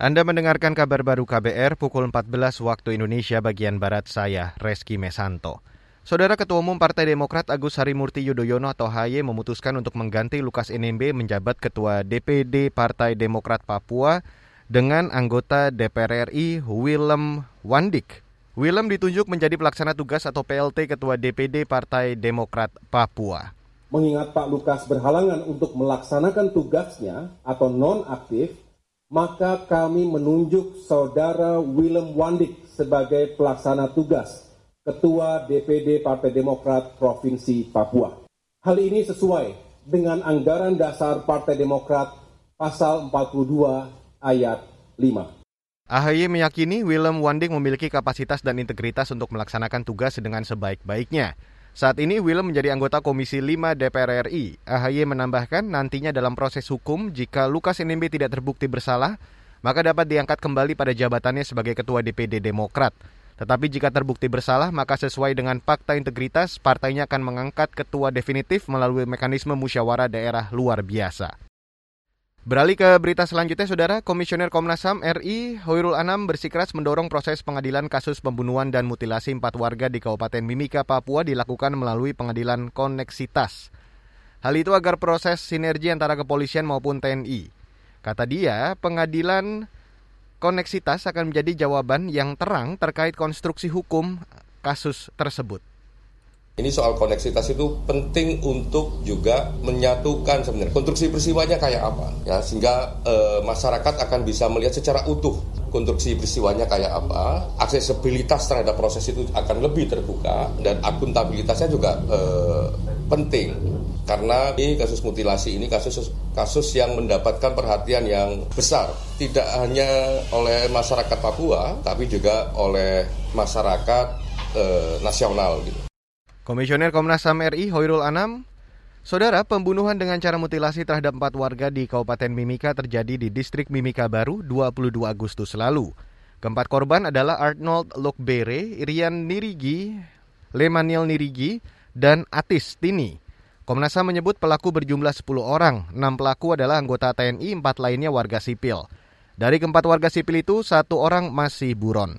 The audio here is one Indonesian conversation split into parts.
Anda mendengarkan kabar baru KBR pukul 14 waktu Indonesia bagian Barat saya, Reski Mesanto. Saudara Ketua Umum Partai Demokrat Agus Harimurti Yudhoyono atau HY memutuskan untuk mengganti Lukas NMB menjabat Ketua DPD Partai Demokrat Papua dengan anggota DPR RI Willem Wandik. Willem ditunjuk menjadi pelaksana tugas atau PLT Ketua DPD Partai Demokrat Papua. Mengingat Pak Lukas berhalangan untuk melaksanakan tugasnya atau non-aktif, maka kami menunjuk saudara Willem Wandik sebagai pelaksana tugas Ketua DPD Partai Demokrat Provinsi Papua. Hal ini sesuai dengan anggaran dasar Partai Demokrat pasal 42 ayat 5. AHY meyakini Willem Wandik memiliki kapasitas dan integritas untuk melaksanakan tugas dengan sebaik-baiknya. Saat ini Willem menjadi anggota Komisi 5 DPR RI. AHY menambahkan nantinya dalam proses hukum jika Lukas NMB tidak terbukti bersalah, maka dapat diangkat kembali pada jabatannya sebagai Ketua DPD Demokrat. Tetapi jika terbukti bersalah, maka sesuai dengan fakta integritas, partainya akan mengangkat ketua definitif melalui mekanisme musyawarah daerah luar biasa. Beralih ke berita selanjutnya, Saudara, Komisioner Komnas HAM RI Hoirul Anam bersikeras mendorong proses pengadilan kasus pembunuhan dan mutilasi empat warga di Kabupaten Mimika, Papua dilakukan melalui pengadilan koneksitas. Hal itu agar proses sinergi antara kepolisian maupun TNI. Kata dia, pengadilan koneksitas akan menjadi jawaban yang terang terkait konstruksi hukum kasus tersebut. Ini soal koneksitas itu penting untuk juga menyatukan sebenarnya. Konstruksi peristiwanya kayak apa? Ya sehingga e, masyarakat akan bisa melihat secara utuh konstruksi peristiwanya kayak apa, aksesibilitas terhadap proses itu akan lebih terbuka dan akuntabilitasnya juga e, penting. Karena ini kasus mutilasi ini kasus kasus yang mendapatkan perhatian yang besar. Tidak hanya oleh masyarakat Papua tapi juga oleh masyarakat e, nasional gitu. Komisioner Komnas HAM RI Hoirul Anam, Saudara, pembunuhan dengan cara mutilasi terhadap empat warga di Kabupaten Mimika terjadi di distrik Mimika Baru 22 Agustus lalu. Keempat korban adalah Arnold Lokbere, Irian Nirigi, Lemaniel Nirigi, dan Atis Tini. Komnas HAM menyebut pelaku berjumlah 10 orang, enam pelaku adalah anggota TNI, empat lainnya warga sipil. Dari keempat warga sipil itu, satu orang masih buron.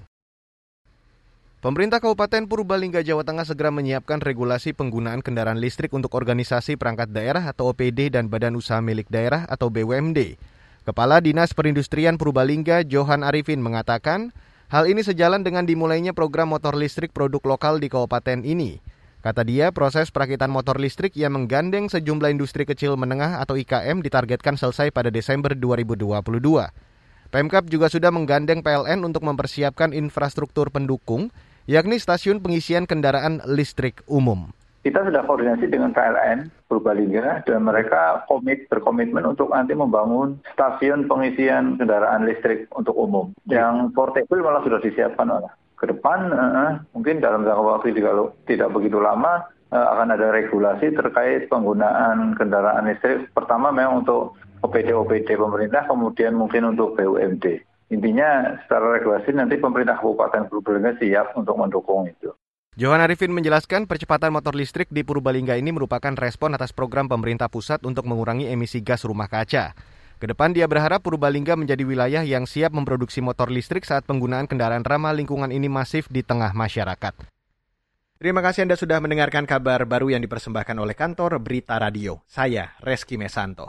Pemerintah Kabupaten Purbalingga, Jawa Tengah segera menyiapkan regulasi penggunaan kendaraan listrik untuk organisasi perangkat daerah atau OPD dan badan usaha milik daerah atau BUMD. Kepala Dinas Perindustrian Purbalingga, Johan Arifin, mengatakan hal ini sejalan dengan dimulainya program motor listrik produk lokal di kabupaten ini. Kata dia, proses perakitan motor listrik yang menggandeng sejumlah industri kecil menengah atau IKM ditargetkan selesai pada Desember 2022. Pemkap juga sudah menggandeng PLN untuk mempersiapkan infrastruktur pendukung yakni stasiun pengisian kendaraan listrik umum. Kita sudah koordinasi dengan PLN Purbalingga dan mereka komit berkomitmen untuk nanti membangun stasiun pengisian kendaraan listrik untuk umum. Yang portable malah sudah disiapkan oleh ke depan uh, mungkin dalam jangka waktu juga tidak begitu lama uh, akan ada regulasi terkait penggunaan kendaraan listrik. Pertama memang untuk OPD-OPD pemerintah, kemudian mungkin untuk BUMD. Intinya secara regulasi nanti pemerintah Kabupaten Purbalingga siap untuk mendukung itu. Johan Arifin menjelaskan percepatan motor listrik di Purbalingga ini merupakan respon atas program pemerintah pusat untuk mengurangi emisi gas rumah kaca. Ke depan dia berharap Purbalingga menjadi wilayah yang siap memproduksi motor listrik saat penggunaan kendaraan ramah lingkungan ini masif di tengah masyarakat. Terima kasih Anda sudah mendengarkan kabar baru yang dipersembahkan oleh kantor Berita Radio. Saya Reski Mesanto.